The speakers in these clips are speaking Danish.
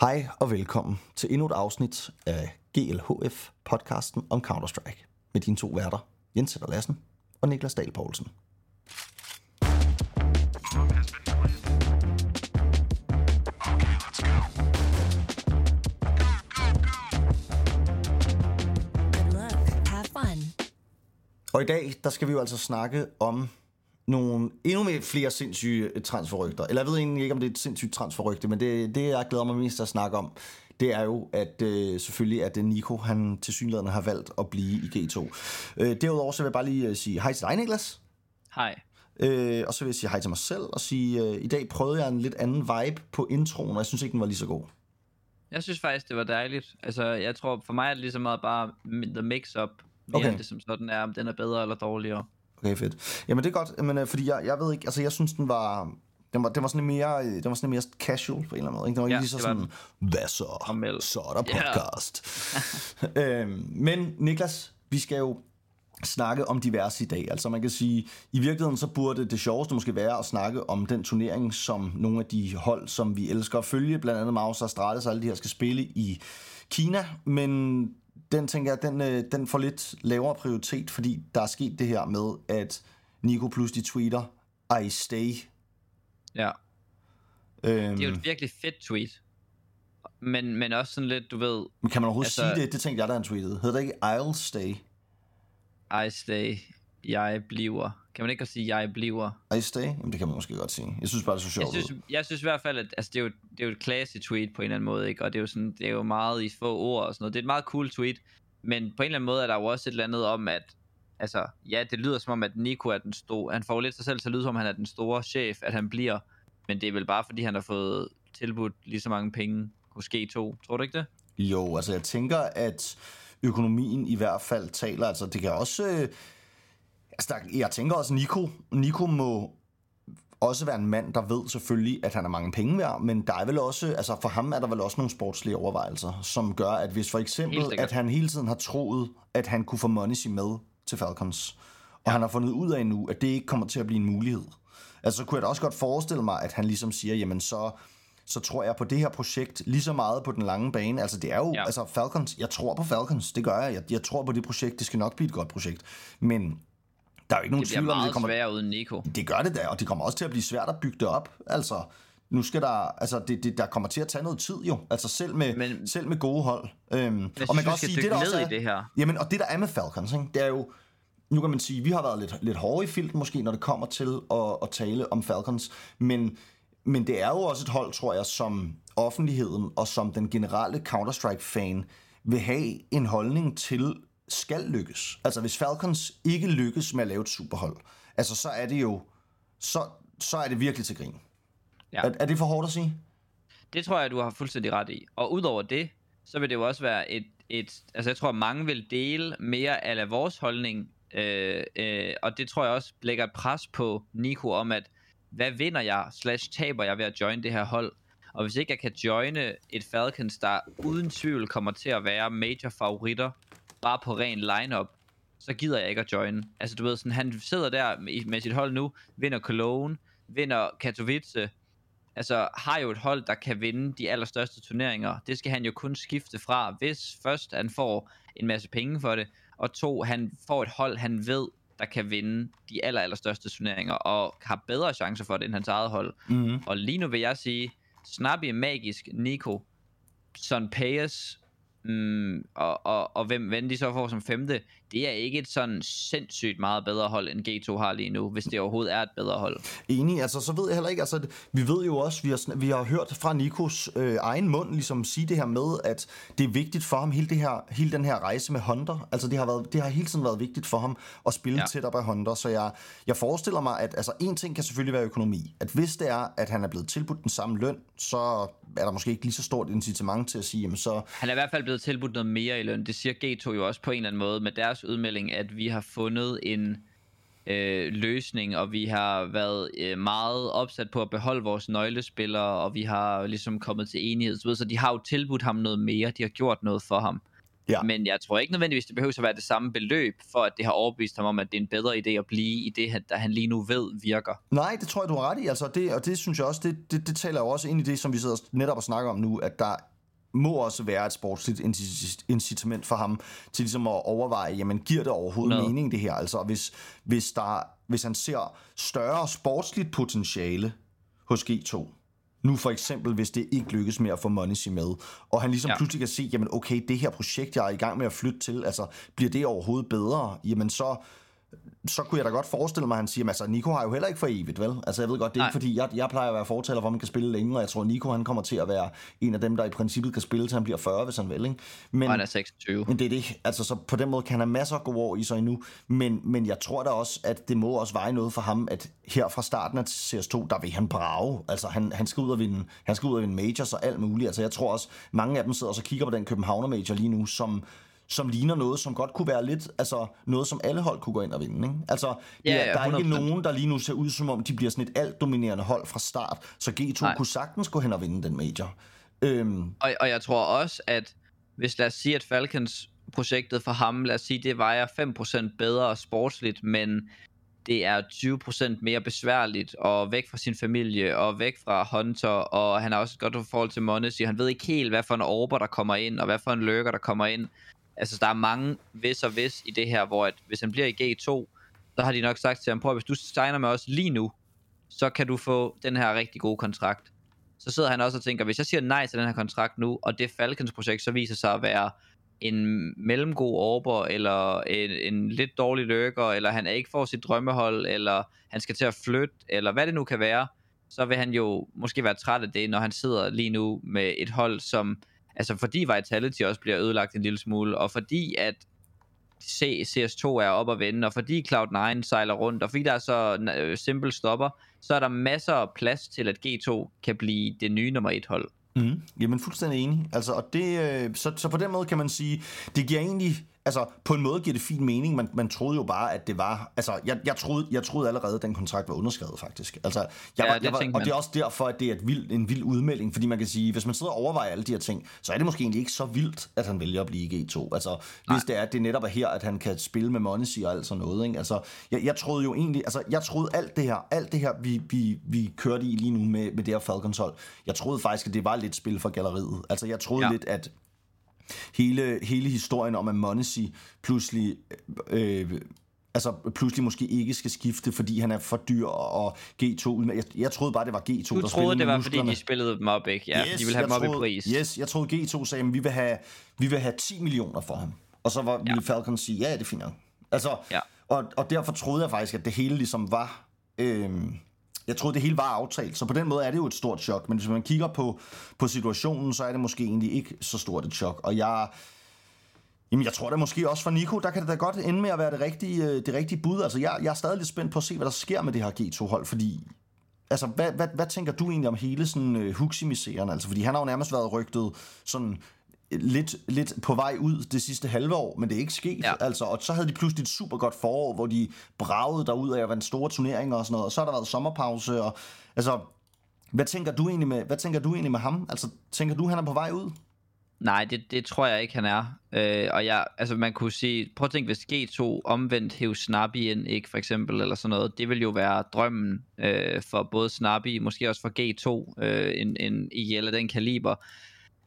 Hej og velkommen til endnu et afsnit af GLHF podcasten om Counter-Strike. Med dine to værter, Jens Sætter Lassen og Niklas Dahl Poulsen. Og i dag, der skal vi jo altså snakke om nogle endnu mere flere sindssyge øh, transferrygter. Eller jeg ved egentlig ikke, om det er et sindssygt transferrygte, men det, det jeg glæder mig mest til at snakke om, det er jo, at øh, selvfølgelig, at Nico, han til synligheden har valgt at blive i G2. Øh, derudover så vil jeg bare lige øh, sige hej til dig, Niklas. Hej. Øh, og så vil jeg sige hej til mig selv og sige, øh, i dag prøvede jeg en lidt anden vibe på introen, og jeg synes ikke, den var lige så god. Jeg synes faktisk, det var dejligt. Altså, jeg tror, for mig er det lige så meget bare the mix-up, mere okay. det som sådan er, om den er bedre eller dårligere. Okay, fedt. Jamen det er godt, men, øh, fordi jeg, jeg ved ikke, altså jeg synes, den var... Den var, den var sådan mere, øh, den var sådan mere casual på en eller anden måde. Ikke? Den var ikke Ja, lige så sådan, hvad så? Formel. Så er der podcast. øhm, men Niklas, vi skal jo snakke om diverse i dag. Altså man kan sige, i virkeligheden så burde det sjoveste måske være at snakke om den turnering, som nogle af de hold, som vi elsker at følge, blandt andet Maus og Astralis og alle de her, skal spille i Kina. Men den tænker jeg, den, øh, den får lidt lavere prioritet, fordi der er sket det her med, at Nico pludselig tweeter, I stay. Ja. Øhm, Det er jo et virkelig fedt tweet. Men, men også sådan lidt, du ved, men kan man overhovedet altså- sige det? Det tænkte jeg, da han tweetede. Hedder det ikke I'll stay? I stay, jeg bliver. Kan man ikke også sige, jeg bliver? I stay? Jamen det kan man måske godt sige. Jeg synes bare, det er så Jeg sjovt synes, jeg synes i hvert fald, at altså, det, er jo, det er jo et classy tweet på en eller anden måde, ikke? Og det er jo, sådan, det er jo meget i få ord og sådan noget. Det er et meget cool tweet, men på en eller anden måde er der jo også et eller andet om, at altså, ja, det lyder som om, at Nico er den store, han får lidt sig selv til at lyde som om, han er den store chef, at han bliver, men det er vel bare, fordi han har fået tilbudt lige så mange penge hos G2. Tror du ikke det? Jo, altså jeg tænker, at økonomien i hvert fald taler, altså det kan også... Øh, altså der, jeg tænker også, Nico, Nico må også være en mand, der ved selvfølgelig, at han har mange penge værd, men der er vel også, altså for ham er der vel også nogle sportslige overvejelser, som gør, at hvis for eksempel, at han hele tiden har troet, at han kunne få Money med til Falcons, og ja. han har fundet ud af nu, at det ikke kommer til at blive en mulighed. Altså så kunne jeg da også godt forestille mig, at han ligesom siger, jamen så, så tror jeg på det her projekt lige så meget på den lange bane. Altså det er jo. Ja. altså Falcons, jeg tror på Falcons, det gør jeg. jeg. Jeg tror på det projekt, det skal nok blive et godt projekt. Men der er jo ikke nogen Det bliver tvivl om, meget det kommer... sværere uden Nico. Det gør det da, og det kommer også til at blive svært at bygge det op. Altså, nu skal der, altså det, det, der kommer til at tage noget tid jo, altså selv med, Men, selv med gode hold. Øhm, og synes, man kan også sige, det der også er, i det her. Jamen, og det der er med Falcons, ikke, det er jo, nu kan man sige, vi har været lidt, lidt hårde i filten måske, når det kommer til at, at tale om Falcons, men, men det er jo også et hold, tror jeg, som offentligheden og som den generelle Counter-Strike-fan vil have en holdning til skal lykkes. Altså hvis Falcons ikke lykkes med at lave et superhold, altså så er det jo, så, så er det virkelig til grin. Ja. Er, er det for hårdt at sige? Det tror jeg, du har fuldstændig ret i. Og udover det, så vil det jo også være et, et altså jeg tror, mange vil dele mere af vores holdning, øh, øh, og det tror jeg også lægger et pres på Nico om, at hvad vinder jeg, slash taber jeg ved at join det her hold? Og hvis ikke jeg kan joine et Falcons, der uden tvivl kommer til at være major favoritter, bare på ren lineup, så gider jeg ikke at joine. Altså du ved, sådan, han sidder der med, med sit hold nu, vinder Cologne, vinder Katowice, altså har jo et hold, der kan vinde de allerstørste turneringer. Det skal han jo kun skifte fra, hvis først han får en masse penge for det, og to, han får et hold, han ved, der kan vinde de aller, allerstørste turneringer, og har bedre chancer for det end hans eget hold. Mm-hmm. Og lige nu vil jeg sige, Snappy, Magisk, Nico, Son Payas, mm, og, og, og hvem, hvem de så får som femte, det er ikke et sådan sindssygt meget bedre hold, end G2 har lige nu, hvis det overhovedet er et bedre hold. Enig, altså så ved jeg heller ikke, altså vi ved jo også, vi har, vi har hørt fra Nikos øh, egen mund ligesom sige det her med, at det er vigtigt for ham, hele, det her, hele den her rejse med Hunter, altså det har, været, det har hele tiden været vigtigt for ham at spille ja. Ja. tættere på Hunter, så jeg, jeg forestiller mig, at altså en ting kan selvfølgelig være økonomi, at hvis det er, at han er blevet tilbudt den samme løn, så er der måske ikke lige så stort incitament til at sige, jamen så, Han er i hvert fald blevet tilbudt noget mere i løn. Det siger G2 jo også på en eller anden måde med deres udmelding, at vi har fundet en øh, løsning, og vi har været øh, meget opsat på at beholde vores nøglespillere, og vi har ligesom kommet til enighed. Så, ved, så de har jo tilbudt ham noget mere, de har gjort noget for ham. Ja. Men jeg tror ikke nødvendigvis, det behøver at være det samme beløb, for at det har overbevist ham om, at det er en bedre idé at blive i det, der han lige nu ved virker. Nej, det tror jeg, du har ret i. Altså, det, og det synes jeg også, det, det, det taler jo også ind i det, som vi sidder netop og snakker om nu, at der må også være et sportsligt incit- incitament for ham til ligesom at overveje, jamen giver det overhovedet 100. mening det her? Altså hvis, hvis, der, hvis han ser større sportsligt potentiale hos G2, nu for eksempel, hvis det ikke lykkes med at få Monesi med, og han ligesom. Ja. pludselig kan se, jamen okay, det her projekt, jeg er i gang med at flytte til, altså bliver det overhovedet bedre? Jamen så, så kunne jeg da godt forestille mig, at han siger, altså Nico har jo heller ikke for evigt, vel? Altså jeg ved godt, det er Nej. ikke fordi, jeg, jeg plejer at være fortaler for, at man kan spille længe, og jeg tror, Nico han kommer til at være en af dem, der i princippet kan spille, til han bliver 40, hvis han vil, ikke? Men, Og han er 26. men det er det. Altså, så på den måde kan han have masser af gode år i sig endnu. Men, men jeg tror da også, at det må også veje noget for ham, at her fra starten af CS2, der vil han brage. Altså, han, han, skal ud og vinde, han skal ud og vinde majors og alt muligt. Altså, jeg tror også, mange af dem sidder og så kigger på den Københavner major lige nu, som som ligner noget, som godt kunne være lidt, altså noget, som alle hold kunne gå ind og vinde. Ikke? Altså, Ja, ja, der er ikke 100%. nogen, der lige nu ser ud, som om de bliver sådan et alt dominerende hold fra start. Så G2 Nej. kunne sagtens gå hen og vinde den major. Øhm, Og, og jeg tror også, at hvis lad os sige, at Falcons projektet for ham, lad os sige, det vejer 5% bedre sportsligt, men det er 20% mere besværligt, og væk fra sin familie, og væk fra Hunter, og han har også et godt forhold til Monesi, han ved ikke helt, hvad for en orber, der kommer ind, og hvad for en lurker, der kommer ind. Altså, der er mange hvis og hvis i det her, hvor at, hvis han bliver i G2, så har de nok sagt til ham, prøv at hvis du signer med os lige nu, så kan du få den her rigtig gode kontrakt. Så sidder han også og tænker, hvis jeg siger nej til den her kontrakt nu, og det Falcons projekt så viser sig at være en mellemgod orber, eller en, en lidt dårlig løkker, eller han ikke får sit drømmehold, eller han skal til at flytte, eller hvad det nu kan være, så vil han jo måske være træt af det, når han sidder lige nu med et hold, som, altså fordi Vitality også bliver ødelagt en lille smule, og fordi at C, CS2 er op at vende, og fordi Cloud9 sejler rundt, og fordi der er så øh, simple stopper, så er der masser af plads til, at G2 kan blive det nye nummer et hold. Mm. Jamen fuldstændig enig. Altså, og det, øh, så, så på den måde kan man sige, det giver egentlig, altså på en måde giver det fin mening. Man, man troede jo bare, at det var, altså jeg, jeg, troede, jeg troede allerede, at den kontrakt var underskrevet faktisk. Altså, jeg Ja, var, det jeg var, og det er også derfor, at det er et vild, en vild udmelding, fordi man kan sige, hvis man sidder og overvejer alle de her ting, så er det måske egentlig ikke så vildt, at han vælger at blive i G2. Altså, hvis det er, at det netop er her, at han kan spille med Monesi og alt sådan noget. Ikke? Altså, jeg, jeg troede jo egentlig, altså jeg troede alt det her, alt det her, vi, vi, vi kørte i lige nu med, med det her Falcons hold, jeg troede faktisk, at det var lidt spil for galleriet. Altså jeg troede. Ja. lidt, at hele, hele historien om, at Monesi pludselig... Øh, altså pludselig måske ikke skal skifte, fordi han er for dyr og G2 ud med. Jeg, jeg troede bare, det var G2, Du der spillede troede, det var, fordi musklerne. de spillede dem op, ikke? Ja, yes, de ville have dem op troede, i pris. Yes, jeg troede G2 sagde, at vi vil have, vi vil have 10 millioner for ham. Og så var, ville Falcon sige, ja, det er fint nok. Altså, Ja. og, og derfor troede jeg faktisk, at det hele ligesom var... Øhm, jeg troede, det hele var aftalt, så på den måde er det jo et stort chok. Men hvis man kigger på, på situationen, så er det måske egentlig ikke så stort et chok. Og jeg, Jamen, jeg tror da måske også for Nico, der kan det da godt ende med at være det rigtige, øh, det rigtige bud. Altså, jeg, jeg er stadig lidt spændt på at se, hvad der sker med det her G2-hold, fordi... Altså, hvad, hvad, hvad tænker du egentlig om hele sådan øh, Huxi-miseren? Altså, fordi han har jo nærmest været rygtet sådan lidt, lidt på vej ud det sidste halve år, men det er ikke sket. Ja. Altså, og så havde de pludselig et super godt forår, hvor de bragede derud af være en store turneringer og sådan noget, og så har der været sommerpause, og altså, hvad tænker du egentlig med, hvad tænker du egentlig med ham? Altså, tænker du, han er på vej ud? Nej, det, det tror jeg ikke, han er. Øh, og jeg, altså man kunne sige, prøv at tænke, hvis G2 omvendt hæv Snappy ind, ikke for eksempel, eller sådan noget, det vil jo være drømmen øh, for både Snappy, måske også for G2, øh, en, en IGL af den kaliber.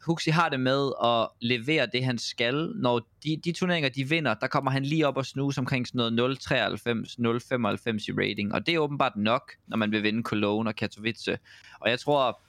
Huxi har det med at levere det, han skal. Når de, de turneringer, de vinder, der kommer han lige op og snuse omkring sådan noget 0,93, 0,95 i rating. Og det er åbenbart nok, når man vil vinde Cologne og Katowice. Og jeg tror,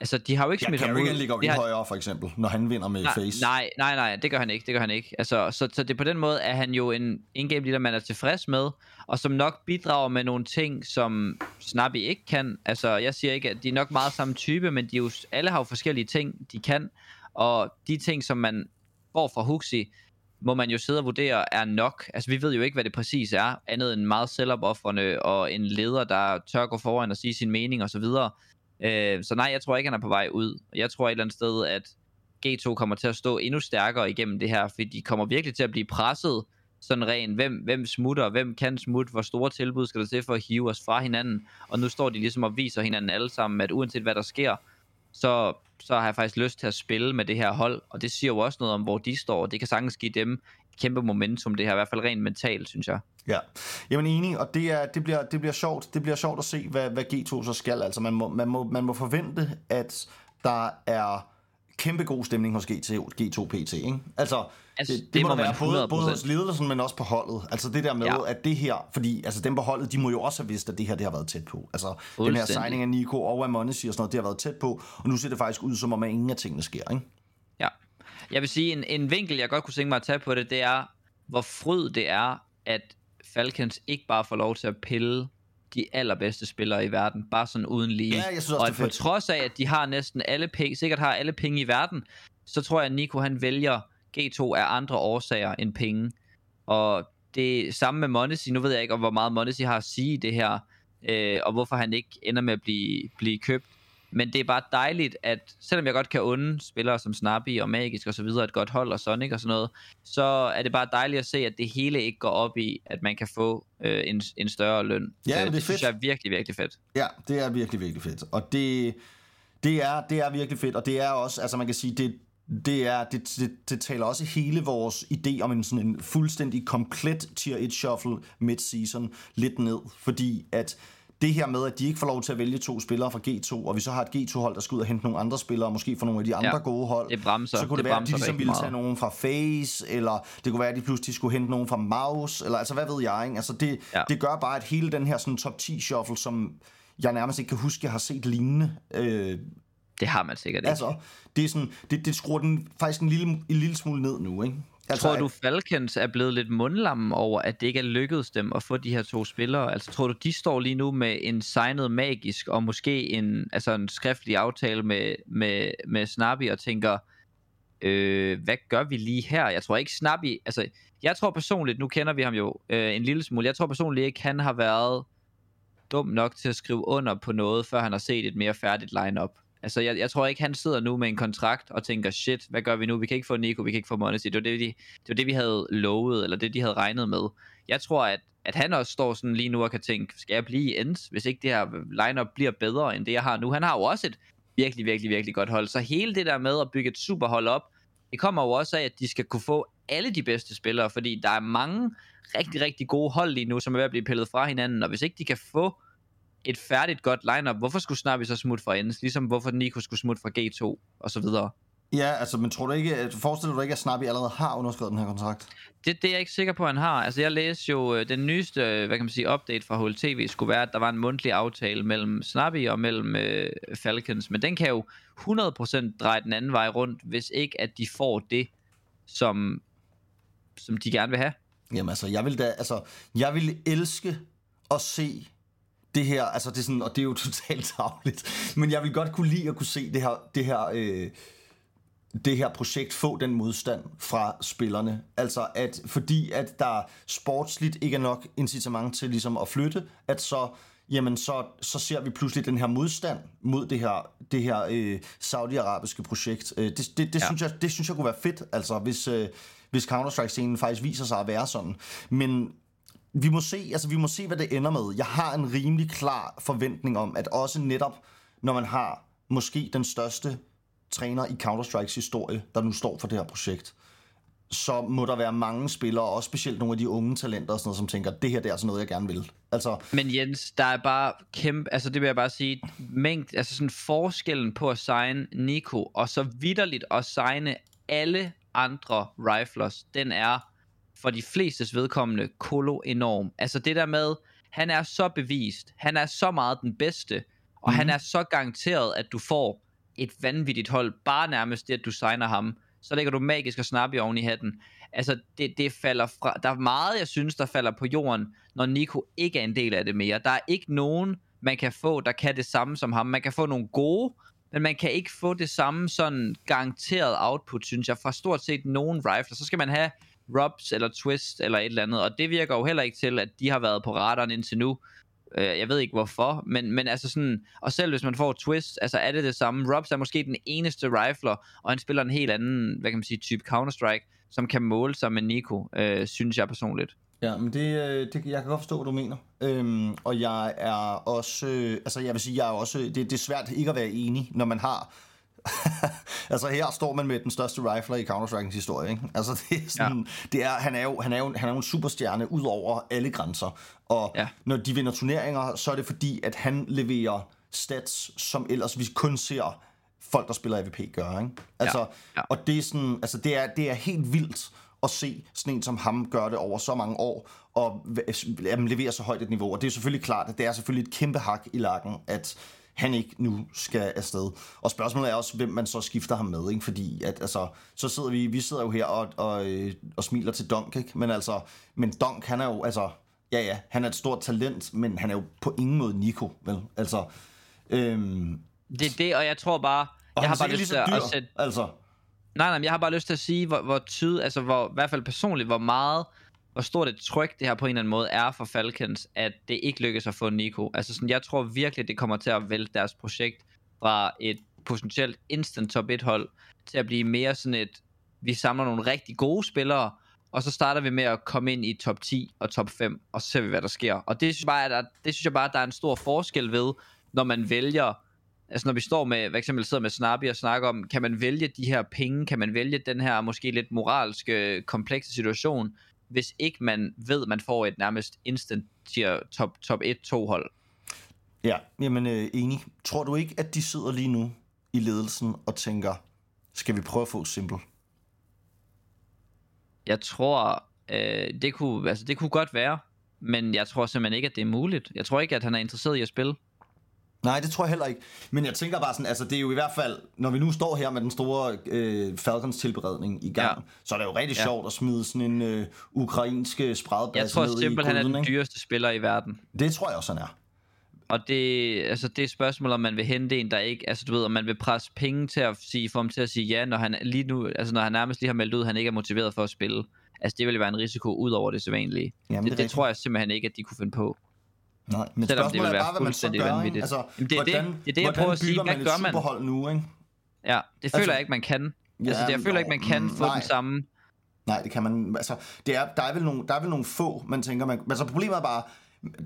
altså de har jo ikke Ja, smidt ham ud. Ligger jo ikke har- højere, for eksempel, når han vinder med nej, Face. Nej, nej, nej, det gør han ikke, det gør han ikke. Altså, så, så det på den måde er han jo en in-game leader, man er tilfreds med, og som nok bidrager med nogle ting, som Snappy ikke kan. Altså, jeg siger ikke, at de er nok meget samme type, men de er jo, alle har jo forskellige ting, de kan, og de ting, som man får fra Huxi, må man jo sidde og vurdere er nok. Altså, vi ved jo ikke, hvad det præcis er, andet end meget selvopoffrende og en leder, der tør gå foran og sige sin mening osv. Øh, så nej, jeg tror ikke, han er på vej ud. Jeg tror et eller andet sted, at G2 kommer til at stå endnu stærkere igennem det her, fordi de kommer virkelig til at blive presset sådan ren, hvem, hvem smutter, hvem kan smutte, hvor store tilbud skal der til for at hive os fra hinanden, og nu står de ligesom og viser hinanden alle sammen, at uanset hvad der sker, så, så har jeg faktisk lyst til at spille med det her hold, og det siger jo også noget om, hvor de står, og det kan sagtens give dem kæmpe momentum, det her, i hvert fald rent mentalt, synes jeg. Ja, jamen enig, og det, er, det, bliver, det bliver sjovt. Det bliver sjovt at se, hvad, hvad G2 så skal. Altså man må, man, må, man må forvente, at der er kæmpe god stemning hos GT, G2 PT, ikke? Altså, Altså, det, det, det må, må være både, både 100%. hos ledelsen, men også på holdet. Altså det der med, ja. At det her, fordi altså dem på holdet, de må jo også have vidst, at det her det har været tæt på. Altså den her signing af Nico og af Monesi og sådan noget, det har været tæt på, og nu ser det faktisk ud som om, at ingen af tingene sker, ikke? Jeg vil sige, en, en vinkel, jeg godt kunne tænke mig at tage på det, det er, hvor fryd det er, at Falcons ikke bare får lov til at pille de allerbedste spillere i verden, bare sådan uden lige. Ja, jeg synes også, og at på trods af, at de har næsten alle penge, sikkert har alle penge i verden, så tror jeg, at Nico han vælger G2 af andre årsager end penge. Og det samme med Monesi, nu ved jeg ikke, om hvor meget Monesi har at sige i det her, øh, og hvorfor han ikke ender med at blive, blive købt. Men det er bare dejligt, at selvom jeg godt kan unde spillere som Snappy og Magisk og så videre, et godt hold og Sonic og sådan noget, så er det bare dejligt at se, at det hele ikke går op i, at man kan få øh, en, en større løn. Ja, øh, det er synes fedt. jeg er virkelig, virkelig fedt. Ja, det er virkelig, virkelig fedt. Og det, det, er, det er virkelig fedt, og det er også, altså man kan sige, det, det, er, det, det, det taler også hele vores idé om en sådan en fuldstændig komplet tier 1 shuffle mid-season lidt ned, fordi at det her med, at de ikke får lov til at vælge to spillere fra G2, og vi så har et G2-hold, der skal ud og hente nogle andre spillere, måske fra nogle af de andre Ja, gode hold, det bremser- så kunne det, det være, at de ligesom ville tage nogen fra Face, eller det kunne være, at de pludselig skulle hente nogen fra Mouse, eller altså hvad ved jeg, ikke? Altså det, ja. Det gør bare, at hele den her sådan top 10 shuffle, som jeg nærmest ikke kan huske, jeg har set lignende, øh, Det har man sikkert ikke. altså, det, er sådan, det, det skruer den faktisk en lille, en lille smule ned nu, ikke? Altså, tror du, Falcons er blevet lidt mundlamme over, at det ikke er lykkedes dem at få de her to spillere? Altså, tror du, de står lige nu med en signet magisk, og måske en, altså en skriftlig aftale med, med, med Snappy, og tænker, øh, hvad gør vi lige her? Jeg tror ikke Snappy, altså, jeg tror personligt, nu kender vi ham jo øh, en lille smule, jeg tror personligt ikke, han har været dum nok til at skrive under på noget, før han har set et mere færdigt lineup. Altså, jeg, jeg tror ikke, han sidder nu med en kontrakt og tænker, shit, hvad gør vi nu? Vi kan ikke få Nico, vi kan ikke få Monesi. Det var det, de, det var det, vi havde lovet, eller det, de havde regnet med. Jeg tror, at, at han også står sådan lige nu og kan tænke, skal jeg blive i ends, hvis ikke det her lineup bliver bedre, end det, jeg har nu? Han har jo også et virkelig, virkelig, virkelig godt hold. Så hele det der med at bygge et superhold op, det kommer jo også af, at de skal kunne få alle de bedste spillere, fordi der er mange rigtig, rigtig gode hold lige nu, som er ved at blive pillet fra hinanden, og hvis ikke de kan få et færdigt godt lineup, hvorfor skulle Snappy så smutte fra Ends, ligesom hvorfor Nico skulle smutte fra G2, og så videre. Ja, altså, men tror du ikke, at, forestiller du ikke, at Snappy allerede har underskrevet den her kontrakt? Det, det er jeg ikke sikker på, at han har. Altså, jeg læste jo øh, den nyeste, øh, hvad kan man sige, update fra HLTV, skulle være, at der var en mundtlig aftale mellem Snappy og mellem øh, Falcons, men den kan jo 100% dreje den anden vej rundt, hvis ikke at de får det, som, som de gerne vil have. Jamen altså, jeg vil da, altså, jeg vil elske at se det her, altså det er sådan, og det er jo totalt tavligt, men jeg vil godt kunne lide at kunne se det her, det her, øh, det her projekt få den modstand fra spillerne. Altså at fordi at der sportsligt ikke er nok incitament til ligesom at flytte, at så jamen så, så ser vi pludselig den her modstand mod det her, det her øh, saudiarabiske projekt. Øh, det det, det, ja. Synes jeg, det synes jeg kunne være fedt, altså hvis, øh, hvis Counter-Strike-scenen faktisk viser sig at være sådan. Men vi må se, altså vi må se, hvad det ender med. Jeg har en rimelig klar forventning om, at også netop, når man har måske den største træner i Counter-Strikes historie, der nu står for det her projekt, så må der være mange spillere, også specielt nogle af de unge talenter, og sådan noget, som tænker, det her det er altså noget, jeg gerne vil. Altså, Men Jens, der er bare kæmpe, altså det vil jeg bare sige, mængd, altså sådan forskellen på at signe Nico, og så vidderligt at signe alle andre riflers, den er for de flestes vedkommende kolo enorm. Altså det der med, han er så bevist, han er så meget den bedste, og mm. han er så garanteret, at du får et vanvittigt hold, bare nærmest det, at du signer ham. Så lægger du magisk og snappy oven i hatten. Altså, det, det falder fra... Der er meget, jeg synes, der falder på jorden, når Nico ikke er en del af det mere. Der er ikke nogen, man kan få, der kan det samme som ham. Man kan få nogle gode, men man kan ikke få det samme sådan garanteret output, synes jeg, fra stort set nogen rifler. Så skal man have Robs eller Twist eller et eller andet, og det virker jo heller ikke til, at de har været på radaren indtil nu. Øh, jeg ved ikke hvorfor, men, men altså sådan, og selv hvis man får Twist, altså er det det samme. Robs er måske den eneste rifler, og han spiller en helt anden, hvad kan man sige, type Counter-Strike, som kan måle sig med Nico, øh, synes jeg personligt. Ja, men det, øh, det, jeg kan godt forstå, hvad du mener. Øhm, og jeg er også, øh, altså jeg vil sige, jeg er også, det, det er svært ikke at være enig, når man har, altså her står man med den største rifler i Counter-Strike's historie, ikke? Altså det er sådan, ja. det er, han er jo, han er jo, han er jo en superstjerne ud over alle grænser. Og Ja. når de vinder turneringer, så er det fordi, at han leverer stats, som ellers vi kun ser folk, der spiller AVP gøre, ikke? Altså, Ja. Ja. og det er sådan, altså det er, det er helt vildt at se sådan en som ham gøre det over så mange år, og jamen, levere så højt et niveau. Og det er selvfølgelig klart, at det er selvfølgelig et kæmpe hak i lakken, at han ikke nu skal afsted. Og spørgsmålet er også, hvem man så skifter ham med, ikke? Fordi at, altså, så sidder vi, vi sidder jo her og, og, øh, og smiler til Dunk, ikke? Men altså, men Dunk, han er jo, altså, ja ja, han er et stort talent, men han er jo på ingen måde Nico, vel? Altså, øhm, Det er det, og jeg tror bare, og jeg har bare lyst til at, dyr, at sætte altså. Nej, nej, men jeg har bare lyst til at sige, hvor, hvor tyd, altså hvor, i hvert fald personligt, hvor meget, hvor stort et tryk det her på en eller anden måde er for Falcons, at det ikke lykkes at få Nico. Altså sådan, jeg tror virkelig, det kommer til at vælte deres projekt fra et potentielt instant top 1 hold, til at blive mere sådan et, vi samler nogle rigtig gode spillere, og så starter vi med at komme ind i top 10 og top 5, og så ser vi, hvad der sker. Og det synes jeg bare, at der, det synes jeg bare, at der er en stor forskel ved, når man vælger Altså når vi står med, for eksempel sidder med Snappy og snakker om, kan man vælge de her penge, kan man vælge den her måske lidt moralske, komplekse situation, hvis ikke man ved, at man får et nærmest instant tier top, top 1-2 hold. Ja, jamen øh, enig. Tror du ikke, at de sidder lige nu i ledelsen og tænker, skal vi prøve at få Simple? Jeg tror, øh, det, kunne, altså, det kunne godt være, men jeg tror simpelthen ikke, at det er muligt. Jeg tror ikke, at han er interesseret i at spille. Nej, det tror jeg heller ikke. Men jeg tænker bare sådan, altså det er jo i hvert fald, når vi nu står her med den store øh, Falcons tilberedning i gang, Ja. så er det jo rigtig Ja. sjovt at smide sådan en øh, ukrainsk Jeg spredbasse tror ned i simpelthen, han er den dyreste spiller i verden. Det tror jeg også, han er. Og det, altså det er spørgsmål, om man vil hente en, der ikke, altså du ved, om man vil presse penge til at sige, få ham til at sige ja, når han lige nu, altså når han nærmest lige har meldt ud, at han ikke er motiveret for at spille. Altså det ville være en risiko ud over det sædvanlige. Jamen, det, det det, tror jeg simpelthen ikke, at de kunne finde på. Nej, men Selvom det vil er være bare, hvad man gør, vanvittigt. Altså, Jamen, det er det. hvordan, Det er det, jeg hvordan prøver at sige. Hvad man gør man? superhold nu, ikke? Ja, det føler Altså- jeg ikke, man kan. Ja, altså det, jeg føler ikke, man kan mm, få nej. den samme. Nej, det kan man. Altså, det er, der, er vel nogle, der er vel nogle få, man tænker, man, altså problemet er bare,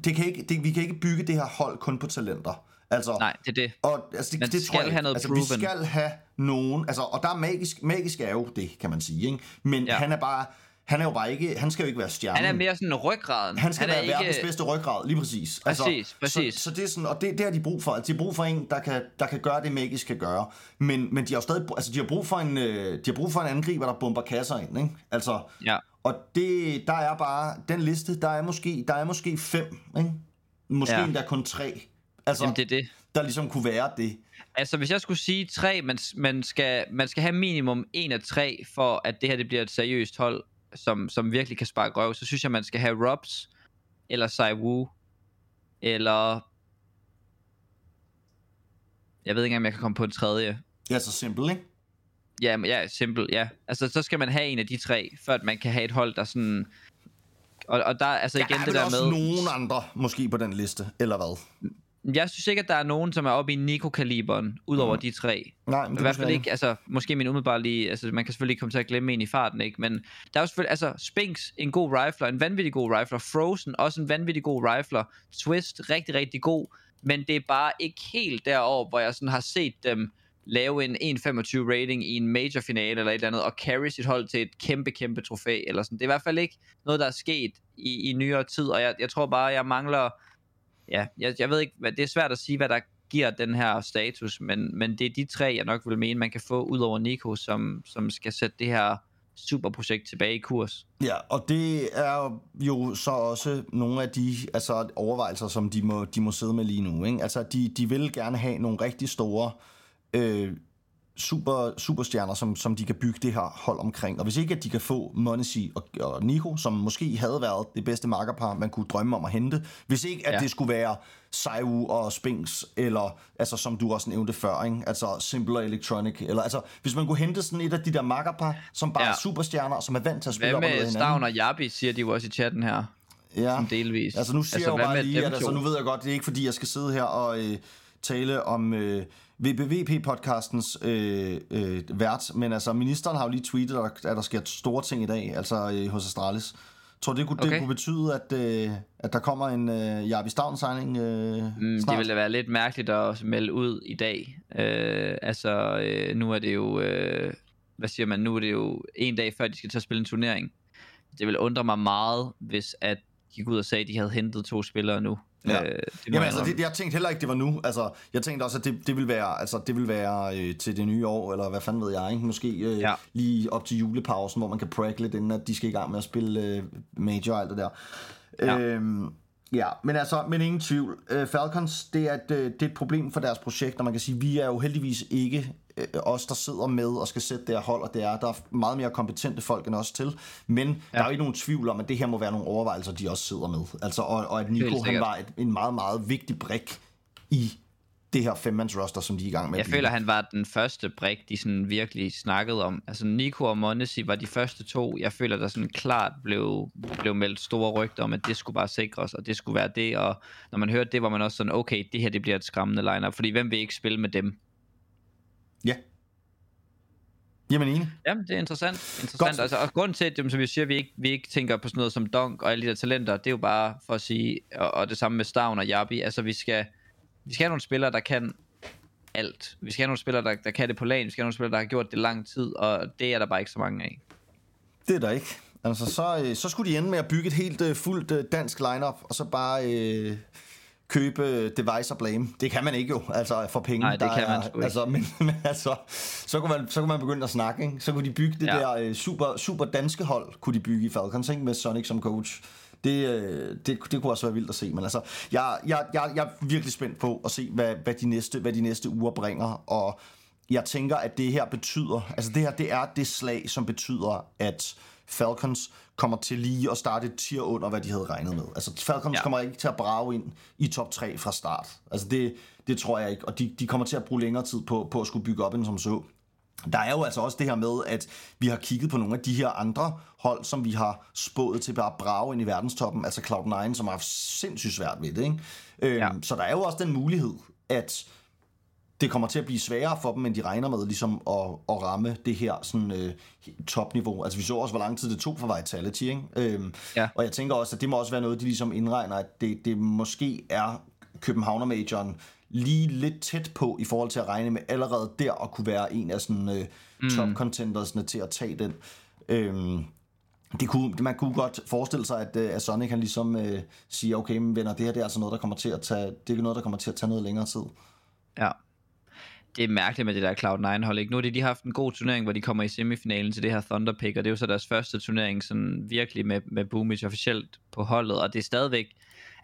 det kan ikke, det, vi kan ikke bygge det her hold kun på talenter. Altså, Nej, det er det. Og altså, det, Man det skal tror jeg, have noget altså, proven. Vi skal have nogen, altså, og der er magisk, magisk er jo det, kan man sige, ikke? Men ja. han er bare, han er jo bare ikke, han skal jo ikke være stjernen. Han er mere sådan ryggraden. han skal han være ikke, verdens bedste ryggrad, lige præcis. Altså, Præcis, præcis. Så, så det er sådan, og det, det har de brug for. Altså, de har brug for en, der kan, der kan gøre det, magisk kan gøre. Men, men de har jo stadig, altså, de har brug for en, øh, de har brug for en angriber, der bomber kasser ind, ikke? Altså, Ja, og det, der er bare, den liste, der er måske, der er måske fem, ikke? Måske ja. endda kun tre. Altså, jamen det er det. der ligesom kunne være det. Altså, hvis jeg skulle sige tre, man, man, skal, man skal have minimum en af tre, for at det her det bliver et seriøst hold, som, som virkelig kan sparke røv, så synes jeg, man skal have Robs, eller Sai Wu, eller... Jeg ved ikke engang, om jeg kan komme på en tredje. Det er så simpelt, ikke? Ja, ja, simpel, ja. Altså, så skal man have en af de tre, før man kan have et hold, der sådan... Og, og der, altså igen der er det der også med... nogen andre måske på den liste, eller hvad? Jeg synes ikke, at der er nogen, som er oppe i Nico-kaliberen, udover Mhm. de tre. Nej, men I hvert fald ikke, altså, måske min umiddelbare lige, altså, man kan selvfølgelig ikke komme til at glemme en i farten, ikke? Men der er jo selvfølgelig, altså, Spinks, en god rifler, en vanvittig god rifler, Frozen, også en vanvittig god rifler, Twist, rigtig, rigtig god, men det er bare ikke helt derover, hvor jeg sådan har set dem lave en 1.25 rating i en major finale eller et eller andet, og carry sit hold til et kæmpe, kæmpe trofæ, eller sådan. Det er i hvert fald ikke noget, der er sket i, i nyere tid, og jeg, jeg tror bare, jeg mangler, ja, jeg, jeg ved ikke, hvad, det er svært at sige, hvad der giver den her status, men, men det er de tre, jeg nok vil mene, man kan få ud over Nico, som, som skal sætte det her superprojekt tilbage i kurs. Ja, og det er jo så også nogle af de altså, overvejelser, som de må, de må sidde med lige nu. Ikke? Altså, de, de vil gerne have nogle rigtig store øh, super, superstjerner, som, som de kan bygge det her hold omkring. Og hvis ikke at de kan få Monesi og, og Nico, som måske havde været det bedste makkerpar, man kunne drømme om at hente, hvis ikke at Ja. det skulle være Saiwu og Spinks, eller altså, som du også nævnte før, ikke? altså Simple Electronic, eller altså, hvis man kunne hente sådan et af de der makkerpar, som bare Ja. er superstjerner, og som er vant til at spille Hvad op ned af med hinanden. Stavn og Jabi, siger de jo også i chatten her, Ja. som delvis. Altså nu siger altså, jeg jo bare med lige, at altså, nu ved jeg godt, det er ikke fordi, jeg skal sidde her og øh, tale om øh, VBVP-podcastens øh, øh, vært, men altså ministeren har jo lige tweetet, at der, at der sker store ting i dag, altså øh, hos Astralis. Tror du, det kunne, Okay. det kunne betyde, at, øh, at der kommer en øh, Jarvis Stavn-signing øh, Mm, snart? det ville da være lidt mærkeligt at melde ud i dag. Øh, altså, øh, nu er det jo, øh, hvad siger man, nu er det jo en dag før, de skal til at spille en turnering. Det ville undre mig meget, hvis at de gik ud og sagde, at de havde hentet to spillere nu. Ja. Øh, det Jamen altså, det, jeg tænkte heller ikke, det var nu. Altså, jeg tænkte også, at det, det ville være, altså, det ville være øh, til det nye år, eller hvad fanden ved jeg, ikke? Måske øh, Ja. lige op til julepausen, hvor man kan pracke lidt, inden at de skal i gang med at spille øh, Major og alt det der. Ja. Ja. Øhm, ja, men altså, men ingen tvivl. Øh, Falcons, det er, et, øh, det er et problem for deres projekt, og man kan sige, vi er jo heldigvis ikke øh, os, der sidder med og skal sætte det her hold, og det er, der er meget mere kompetente folk end os til. Men ja. der er jo ikke nogen tvivl om, at det her må være nogle overvejelser, de også sidder med. Altså, og, og at Nico, han var et, en meget, meget vigtig brik i det her femmands roster, som de er i gang med. Jeg føler, han var den første brik, de sådan virkelig snakkede om. Altså Nico og Monesi var de første to. Jeg føler, der sådan klart blev, blev meldt store rygter om, at det skulle bare sikres, og det skulle være det. Og når man hørte det, var man også sådan, okay, det her det bliver et skræmmende lineup, fordi hvem vil ikke spille med dem? Ja. Jamen enig. Jamen, det er interessant. interessant. Godt. Altså, og grunden til, at som vi siger, vi ikke, vi ikke tænker på sådan noget som Donk og alle de der talenter, det er jo bare for at sige, og, og det samme med Stavn og Jabi, altså vi skal, vi skal have nogle spillere, der kan alt. Vi skal have nogle spillere, der, der kan det på lagen. Vi skal have nogle spillere, der har gjort det lang tid, og det er der bare ikke så mange af. Det er der ikke. Altså, så, øh, så skulle de ende med at bygge et helt øh, fuldt øh, dansk lineup, og så bare øh, købe device og blame. Det kan man ikke jo, altså for penge. Nej, det der kan er, man sgu ikke. Altså, men, men altså, så kunne, man, så kunne man begynde at snakke, ikke? Så kunne de bygge det ja. der øh, super, super danske hold, kunne de bygge i Falcons, ikke? Med Sonic som coach. Det, øh, det, det kunne også være vildt at se, men altså, jeg, jeg, jeg, jeg er virkelig spændt på at se, hvad, hvad, de næste, hvad de næste uger bringer, og jeg tænker, at det her betyder, altså det her, det er det slag, som betyder, at Falcons kommer til lige at starte et tier under, hvad de havde regnet med. Altså Falcons Ja. kommer ikke til at brage ind i top 3 fra start. Altså det, det tror jeg ikke, og de, de kommer til at bruge længere tid på, på at skulle bygge op end som så. Der er jo altså også det her med, at vi har kigget på nogle af de her andre hold, som vi har spået til bare at brage ind i verdenstoppen, altså Cloud9, som har haft sindssygt svært ved det. Ikke? Øhm, Ja. Så der er jo også den mulighed, at det kommer til at blive sværere for dem, end de regner med ligesom at, at ramme det her sådan, øh, topniveau. Altså vi så også, hvor lang tid det tog for Vitality. Ikke? Øhm, Ja. Og jeg tænker også, at det må også være noget, de ligesom indregner, at det, det måske er Københavner-majoren lige lidt tæt på i forhold til at regne med allerede der at kunne være en af sådan, øh, Mm. top-contendersne til at tage den. Øhm, det kunne, man kunne godt forestille sig, at, øh, at Sonic han ligesom øh, siger, okay, men venner, det her det er altså noget, der kommer til at tage, det er noget, der kommer til at tage noget længere tid. Ja. Det er mærkeligt med det der Cloud9 hold, ikke? Nu har de, lige har haft en god turnering, hvor de kommer i semifinalen til det her Thunder Pick, og det er jo så deres første turnering sådan virkelig med, med Boomich officielt på holdet, og det er stadigvæk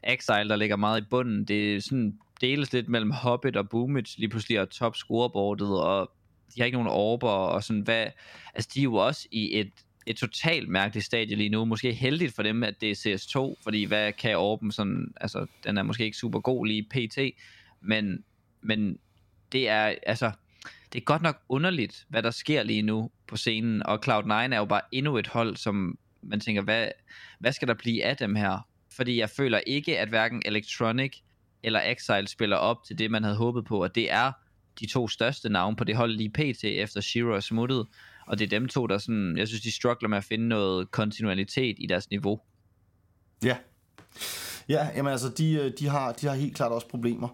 Exile, der ligger meget i bunden. Det er sådan deles lidt mellem Hobbit og Boomich lige pludselig er top scoreboardet, og de har ikke nogen orber, og sådan hvad... Altså, de er jo også i et, et totalt mærkeligt stadie lige nu. Måske heldigt for dem, at det er CS2, fordi hvad kan Orben sådan... Altså, den er måske ikke super god lige pt, men, men det er, altså, det er godt nok underligt, hvad der sker lige nu på scenen, og Cloud9 er jo bare endnu et hold, som man tænker, hvad, hvad skal der blive af dem her? Fordi jeg føler ikke, at hverken Electronic eller Exile spiller op til det, man havde håbet på, og det er de to største navne på det hold lige pt. efter Shiro er smuttet, og det er dem to, der sådan, jeg synes, de struggler med at finde noget kontinuitet i deres niveau. Ja. Ja, jamen altså, de, øh, de, har, de har helt klart også problemer.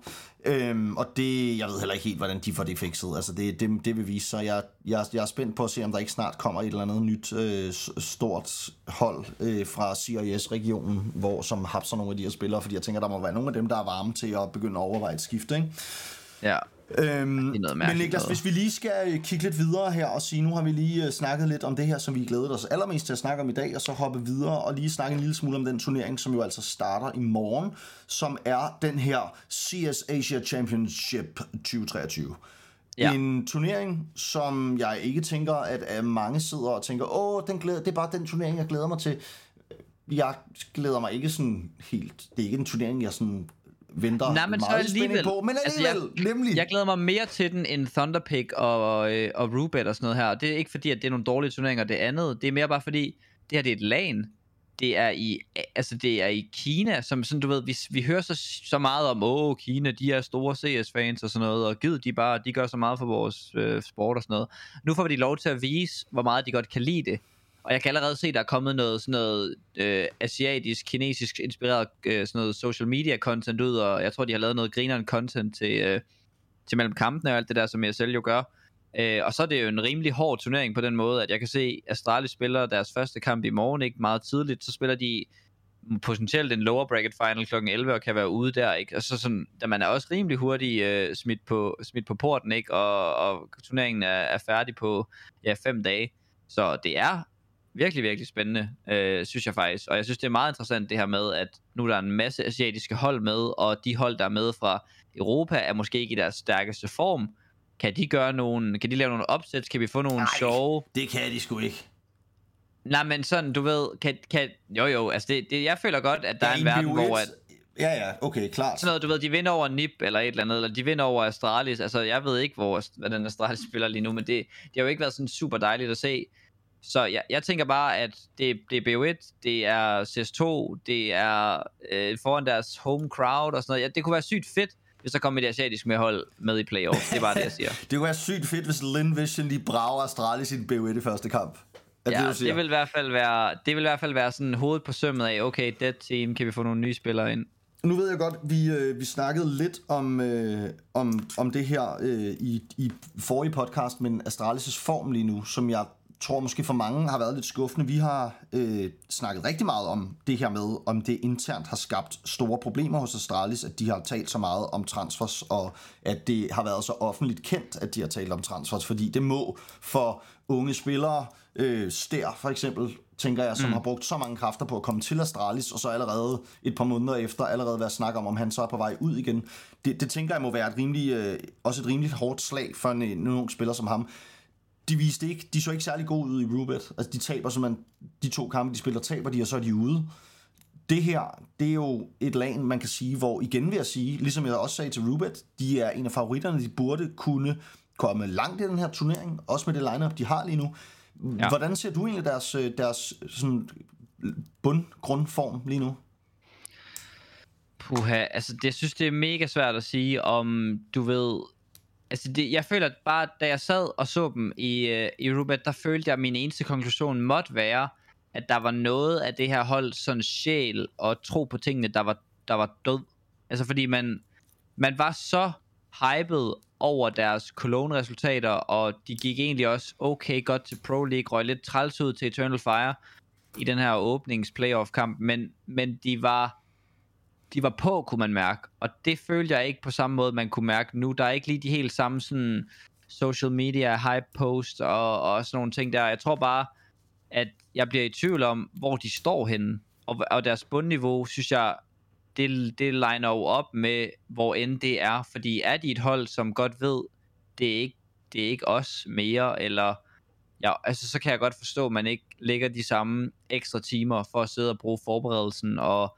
Øhm, og det, jeg ved heller ikke helt, hvordan de får det fikset. Altså, det, det, det vil vise sig. Jeg, jeg, jeg er spændt på at se, om der ikke snart kommer et eller andet nyt øh, stort hold øh, fra CIS-regionen, hvor som hapser nogle af de her spillere, fordi jeg tænker, der må være nogle af dem, der er varme til at begynde at overveje et skifte, ikke? Ja, Øhm, men Niklas, hvis vi lige skal øh, kigge lidt videre her og sige, nu har vi lige øh, snakket lidt om det her, som vi glæder os allermest til at snakke om i dag, og så hoppe videre og lige snakke en lille smule om den turnering, som jo altså starter i morgen, som er den her CS Asia Championship 2023. Ja. En turnering, som jeg ikke tænker, at at mange sidder og tænker, åh, den glæder, det er bare den turnering, jeg glæder mig til. Jeg glæder mig ikke sådan helt, det er ikke en turnering, jeg sådan venter Nej, men så meget spænding alligevel. på, men Altså, jeg- alligevel, nemlig. Jeg glæder mig mere til den end Thunderpick og, øh, og Rubet og sådan noget her. Det er ikke fordi, at det er nogle dårlige turneringer, det andet. Det er mere bare fordi, det her det er et LAN. Det er i, altså det er i Kina, som sådan, du ved, vi, vi hører så, så meget om, åh, Kina, de er store CS-fans og sådan noget, og gid de bare, de gør så meget for vores øh, sport og sådan noget. Nu får vi de lov til at vise, hvor meget de godt kan lide det. Og jeg kan allerede se, der er kommet noget sådan noget øh, asiatisk, kinesisk inspireret øh, sådan noget social media content ud, og jeg tror, de har lavet noget grineren content til, øh, til mellem kampene og alt det der, som jeg selv jo gør. Øh, og så er det jo en rimelig hård turnering på den måde, at jeg kan se, at Astralis spiller deres første kamp i morgen, ikke meget tidligt, så spiller de potentielt en lower bracket final kl. 11 og kan være ude der, ikke? Og så sådan, da man er også rimelig hurtig øh, smidt, på, smidt på porten, ikke? Og, og turneringen er, er færdig på ja, fem dage. Så det er virkelig, virkelig spændende, øh, synes jeg faktisk. Og jeg synes, det er meget interessant det her med, at nu der er en masse asiatiske hold med, og de hold, der er med fra Europa, er måske ikke i deres stærkeste form. Kan de gøre nogle, kan de lave nogle opsæt? Kan vi få nogle Nej, sjove... det kan de sgu ikke. Nej, men sådan, du ved, kan, kan, jo jo, altså det, det, jeg føler godt, at der er en verden, hvor at, Ja, ja, okay, klart. sådan noget, du ved, de vinder over NIP eller et eller andet, eller de vinder over Astralis, altså jeg ved ikke, hvor, hvad den Astralis spiller lige nu, men det, det har jo ikke været sådan super dejligt at se, så jeg, jeg tænker bare, at det, det er BO1, det er CS2, det er øh, foran deres home crowd og sådan noget, ja, det kunne være sygt fedt, hvis der kom et asiatisk med hold med i playoff, det er bare det, jeg siger. Det kunne være sygt fedt, hvis Lin Vision lige brager Astralis i en BO1 i første kamp. Er Ja, det, det vil i hvert fald være, det vil i hvert fald være sådan hovedet på sømmet af, okay, dead team, kan vi få nogle nye spillere ind? Nu ved jeg godt, vi, øh, vi snakkede lidt om, øh, om, om det her øh, i, i forrige podcast, men Astralis' form lige nu, som jeg tror måske for mange har været lidt skuffende. Vi har øh, snakket rigtig meget om det her med, om det internt har skabt store problemer hos Astralis, at de har talt så meget om transfers, og at det har været så offentligt kendt, at de har talt om transfers, fordi det må for unge spillere, øh, Stær for eksempel, tænker jeg, som mm. har brugt så mange kræfter på at komme til Astralis, og så allerede et par måneder efter allerede være snak om, om han så er på vej ud igen. Det, det tænker jeg må være et rimelig, øh, også et rimelig hårdt slag for en, en ung spiller som ham. De viste ikke, de så ikke særlig gode ud i Rubet. Altså de taber simpelthen, de to kampe, de spiller, taber de, og så er de ude. Det her, det er jo et lag, man kan sige, hvor igen vil jeg sige, ligesom jeg også sagde til Rubet, de er en af favoritterne, de burde kunne komme langt i den her turnering, også med det lineup de har lige nu. Ja. Hvordan ser du egentlig deres, øh, deres sådan bundgrundform lige nu? Puha, altså det, jeg synes, det er mega svært at sige, om du ved... Altså det, jeg føler at bare, da jeg sad og så dem i, øh, i Rubet, der følte jeg, at min eneste konklusion måtte være, at der var noget af det her hold sådan sjæl og tro på tingene, der var, der var død. Altså fordi man, man var så hyped over deres Cologne-resultater, og de gik egentlig også okay godt til Pro League, røg lidt træls ud til Eternal Fire i den her åbnings-playoff-kamp, men, men de var de var på, kunne man mærke. Og det følte jeg ikke på samme måde, man kunne mærke nu. Der er ikke lige de helt samme sådan social media hype post og, og sådan nogle ting der. Jeg tror bare, at jeg bliver i tvivl om, hvor de står henne. Og, og deres bundniveau, synes jeg, det, det liner jo op med, hvor end det er. Fordi er de et hold, som godt ved, det er ikke, det er ikke os mere, eller ja, altså så kan jeg godt forstå, at man ikke lægger de samme ekstra timer for at sidde og bruge forberedelsen og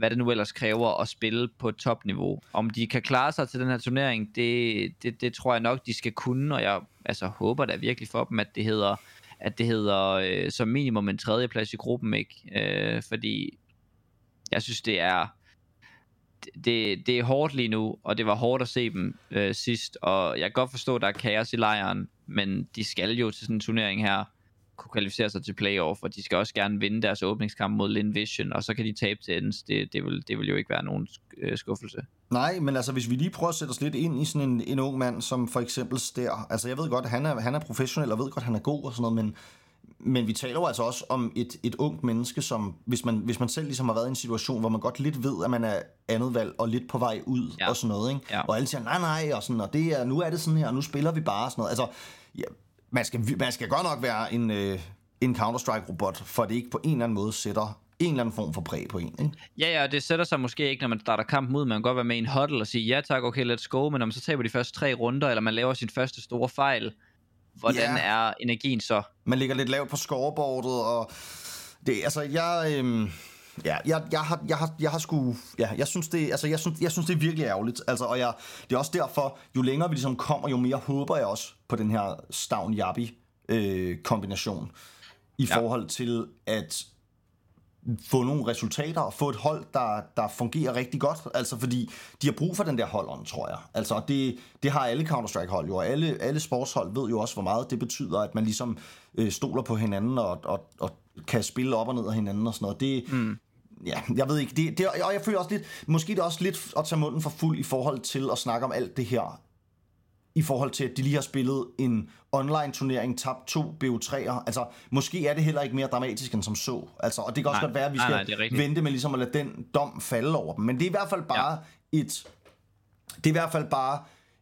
hvad det nu ellers kræver at spille på topniveau. Om de kan klare sig til den her turnering, det, det, det tror jeg nok, de skal kunne, og jeg altså, håber da virkelig for dem, at det hedder, at det hedder øh, som minimum en tredjeplads i gruppen, ikke? Øh, fordi jeg synes, det er det, det er hårdt lige nu, og det var hårdt at se dem øh, sidst, og jeg kan godt forstå, at der er kaos i lejren, men de skal jo til sådan en turnering her kunne kvalificere sig til playoff, og de skal også gerne vinde deres åbningskamp mod Lin Vision, og så kan de tabe til ends. Det, det, vil, det vil jo ikke være nogen øh, skuffelse. Nej, men altså hvis vi lige prøver at sætte os lidt ind i sådan en, en ung mand, som for eksempel Stær. Altså jeg ved godt, han er, han er professionel, og ved godt, han er god og sådan noget, men, men vi taler jo altså også om et, et ungt menneske, som hvis man, hvis man selv ligesom har været i en situation, hvor man godt lidt ved, at man er andet valg og lidt på vej ud Ja. og sådan noget, ikke? Ja. Og alle siger, nej, nej, og, sådan, og det er, nu er det sådan her, og nu spiller vi bare og sådan noget. Altså, ja, man, skal, man skal godt nok være en, øh, en Counter-Strike-robot, for det ikke på en eller anden måde sætter en eller anden form for præg på en, ikke? Ja, ja, det sætter sig måske ikke, når man starter kampen ud. Man kan godt være med i en huddle og sige, ja tak, okay, let's go, men når man så taber de første tre runder, eller man laver sin første store fejl, hvordan Ja. er energien så? Man ligger lidt lavt på scoreboardet, og det, altså, jeg, øhm, ja, jeg, jeg, har, jeg, har, jeg har sgu, ja, jeg synes det, altså, jeg synes, jeg synes det er virkelig ærgerligt, altså, og jeg, det er også derfor, jo længere vi ligesom kommer, jo mere håber jeg også på den her stavn jabi øh, kombination, i Ja. forhold til, at få nogle resultater og få et hold, der, der fungerer rigtig godt. Altså fordi de har brug for den der holdånd, tror jeg. Altså det, det har alle Counter-Strike-hold jo, og alle, alle sportshold ved jo også, hvor meget det betyder, at man ligesom øh, stoler på hinanden og, og, og kan spille op og ned af hinanden og sådan noget. Det, mm. Ja, jeg ved ikke. Det, det, og jeg føler også lidt, måske det er også lidt at tage munden for fuld i forhold til at snakke om alt det her i forhold til, at de lige har spillet en online-turnering, tabt to BO3'er. Altså, måske er det heller ikke mere dramatisk end som så. Altså, og det kan også Nej, godt være, at vi skal nej, vente med ligesom at lade den dom falde over dem. Men det er i hvert fald bare ja. et... Det er i hvert fald bare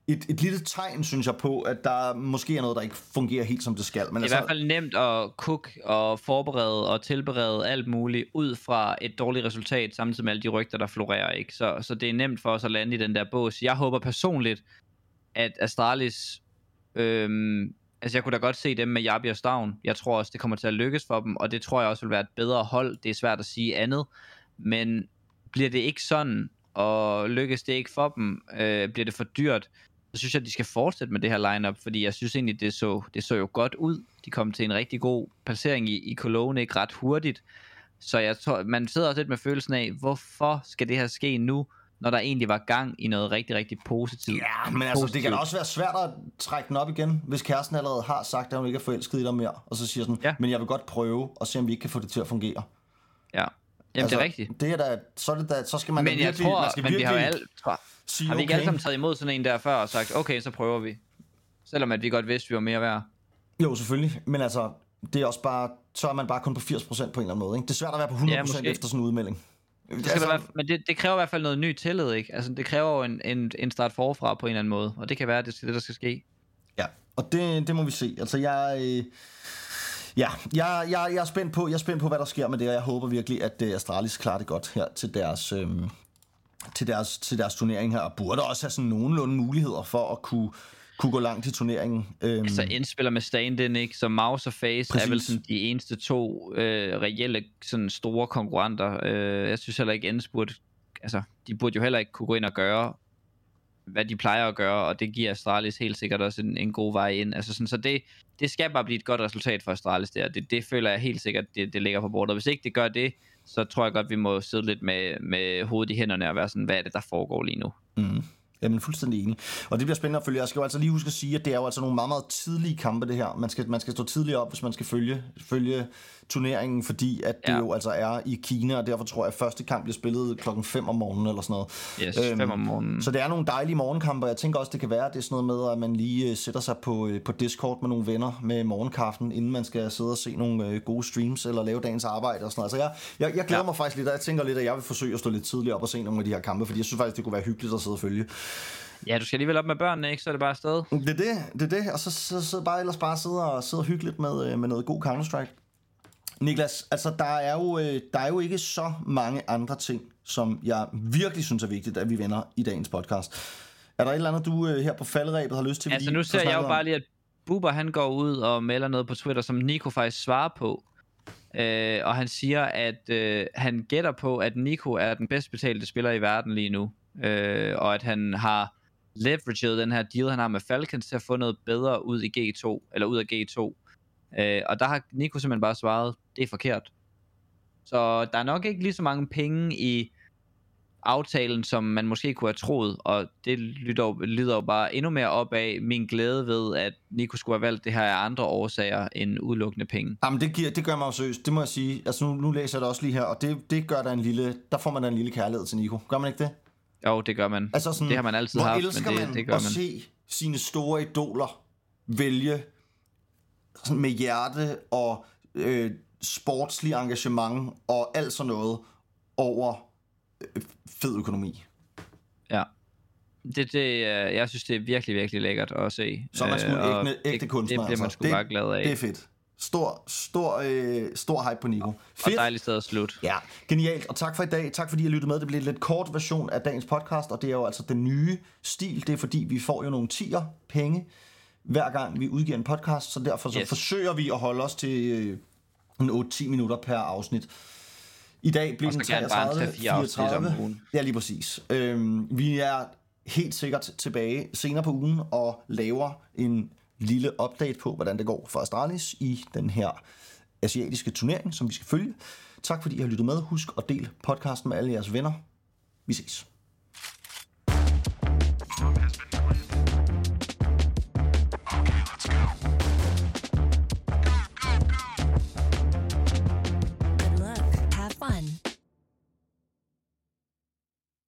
et, et lille tegn, synes jeg, på, at der måske er noget, der ikke fungerer helt som det skal. Men Det er i hvert fald nemt at cook og forberede og tilberede alt muligt ud fra et dårligt resultat, samtidig med alle de rygter, der florerer. Ikke? Så, så det er nemt for os at lande i den der bås. Jeg håber personligt, at Astralis... Øhm, altså jeg kunne da godt se dem med Jabi og Stavn. Jeg tror også, det kommer til at lykkes for dem, og det tror jeg også vil være et bedre hold. Det er svært at sige andet. Men bliver det ikke sådan, og lykkes det ikke for dem, øh, bliver det for dyrt, så synes jeg, at de skal fortsætte med det her lineup, fordi jeg synes egentlig, det så, det så jo godt ud. De kom til en rigtig god placering i, i Cologne, ikke ret hurtigt. Så jeg tror, man sidder også lidt med følelsen af, hvorfor skal det her ske nu, når der egentlig var gang i noget rigtig, rigtig positivt. Ja, men altså, det kan også være svært at trække den op igen, hvis kæresten allerede har sagt, at hun ikke er forelsket i dig mere, og så siger sådan, Ja. men jeg vil godt prøve og se, om vi ikke kan få det til at fungere. Ja, Jamen altså, det er rigtigt. Det er da, så, er det da, så skal man Men jeg virkelig, tror, man skal men vi har jo alle, tror, sige, har vi ikke okay. alle sammen taget imod sådan en der før og sagt, okay, så prøver vi. Selvom at vi godt vidste, vi var mere værd. Jo, selvfølgelig, men altså, det er også bare, så er man bare kun på 80% på en eller anden måde. Ikke? Det er svært at være på 100% Ja, ja, måske. efter sådan en udmelding. Det skal altså, være, men det, det kræver i hvert fald noget ny tillid, ikke? Altså, det kræver jo en, en, en start forfra på en eller anden måde, og det kan være, at det er det, der skal ske. Ja, og det, det må vi se. Altså, jeg... Øh, ja, jeg, jeg, jeg, er spændt på, jeg er spændt på, hvad der sker med det, og jeg håber virkelig, at øh, Astralis klarer det godt her til deres, øh, til deres, til deres turnering her, og burde også have sådan nogenlunde muligheder for at kunne, kunne gå langt i turneringen. Øhm, Altså, indspiller med stand-in, ikke? Så Mouse og Face Præcis. er vel sådan de eneste to øh, reelle sådan store konkurrenter. Øh, jeg synes heller ikke, Ends burde... Altså, de burde jo heller ikke kunne gå ind og gøre, hvad de plejer at gøre, og det giver Astralis helt sikkert også en, en god vej ind. Altså sådan, så det, det skal bare blive et godt resultat for Astralis der. Det, det føler jeg helt sikkert, det, det ligger på bordet. Og hvis ikke det gør det, så tror jeg godt, vi må sidde lidt med, med hovedet i hænderne og være sådan, hvad er det, der foregår lige nu? Mm. Jamen fuldstændig enig. Og det bliver spændende at følge. Jeg skal jo altså lige huske at sige, at det er jo altså nogle meget, meget tidlige kampe, det her. Man skal, man skal stå tidligt op, hvis man skal følge, følge turneringen, fordi at det Ja. jo altså er i Kina, og derfor tror jeg, at første kamp bliver spillet klokken 5 om morgenen eller sådan noget. Yes, øhm, fem om morgenen. Så det er nogle dejlige morgenkampe, og jeg tænker også, det kan være, at det er sådan noget med, at man lige øh, sætter sig på, øh, på Discord med nogle venner med morgenkaffen, inden man skal sidde og se nogle øh, gode streams, eller lave dagens arbejde og sådan noget. Så jeg, jeg, jeg glæder Ja. mig faktisk lidt, og jeg tænker lidt, at jeg vil forsøge at stå lidt tidligt op og se nogle af de her kampe, fordi jeg synes faktisk, det kunne være hyggeligt at sidde og følge. Ja, du skal alligevel op med børnene, ikke? Så er det bare afsted. Det er det, det er det, og så, så, så bare ellers bare sidde og sidde hyggeligt med, øh, med noget god Counter-Strike. Niklas, altså der er, jo, øh, der er jo ikke så mange andre ting, som jeg virkelig synes er vigtigt, at vi vender i dagens podcast. Er der et eller andet, du øh, her på falderæbet har lyst til? Altså nu ser jeg jo om? bare lige, at Buber han går ud og melder noget på Twitter, som Nico faktisk svarer på. Øh, og han siger, at øh, han gætter på, at Nico er den bedst betalte spiller i verden lige nu. Øh, og at han har leveraged den her deal, han har med Falcons, til at få noget bedre ud i G2, eller ud af G2. Øh, og der har Nico simpelthen bare svaret, det er forkert. Så der er nok ikke lige så mange penge i aftalen, som man måske kunne have troet, og det lyder, lyder jo bare endnu mere op af min glæde ved, at Nico skulle have valgt det her af andre årsager end udelukkende penge. Jamen, det, giver, det gør mig jo seriøst, det må jeg sige. Altså, nu, nu læser jeg det også lige her, og det, det gør der en lille, der får man da en lille kærlighed til Nico. Gør man ikke det? Jo, det gør man. Altså sådan, det har man altid hvor haft, elsker men det, man det gør at man. se sine store idoler vælge sådan med hjerte og øh, sportslig engagement og alt sådan noget over øh, fed økonomi. Ja. Det, det, øh, jeg synes, det er virkelig, virkelig lækkert at se. Så er man sgu Øh, og ægte, ægte det, kunstner. Det bliver man altså. sgu det, bare glad af. Det er fedt. Stor, stor, øh, stor hype på Nico. og Fedt. dejligt sted at slutte. Ja, genialt. Og tak for i dag. Tak fordi I lyttet med. Det bliver en lidt kort version af dagens podcast, og det er jo altså den nye stil. Det er fordi, vi får jo nogle tier penge hver gang vi udgiver en podcast, så derfor så Yes. forsøger vi at holde os til øh, en 8-10 minutter per afsnit. I dag bliver den gerne bare 33, tage fire afsnit om 34. ugen. Ja, lige præcis. Øhm, vi er helt sikkert tilbage senere på ugen og laver en lille update på, hvordan det går for Astralis i den her asiatiske turnering, som vi skal følge. Tak fordi I har lyttet med. Husk at dele podcasten med alle jeres venner. Vi ses.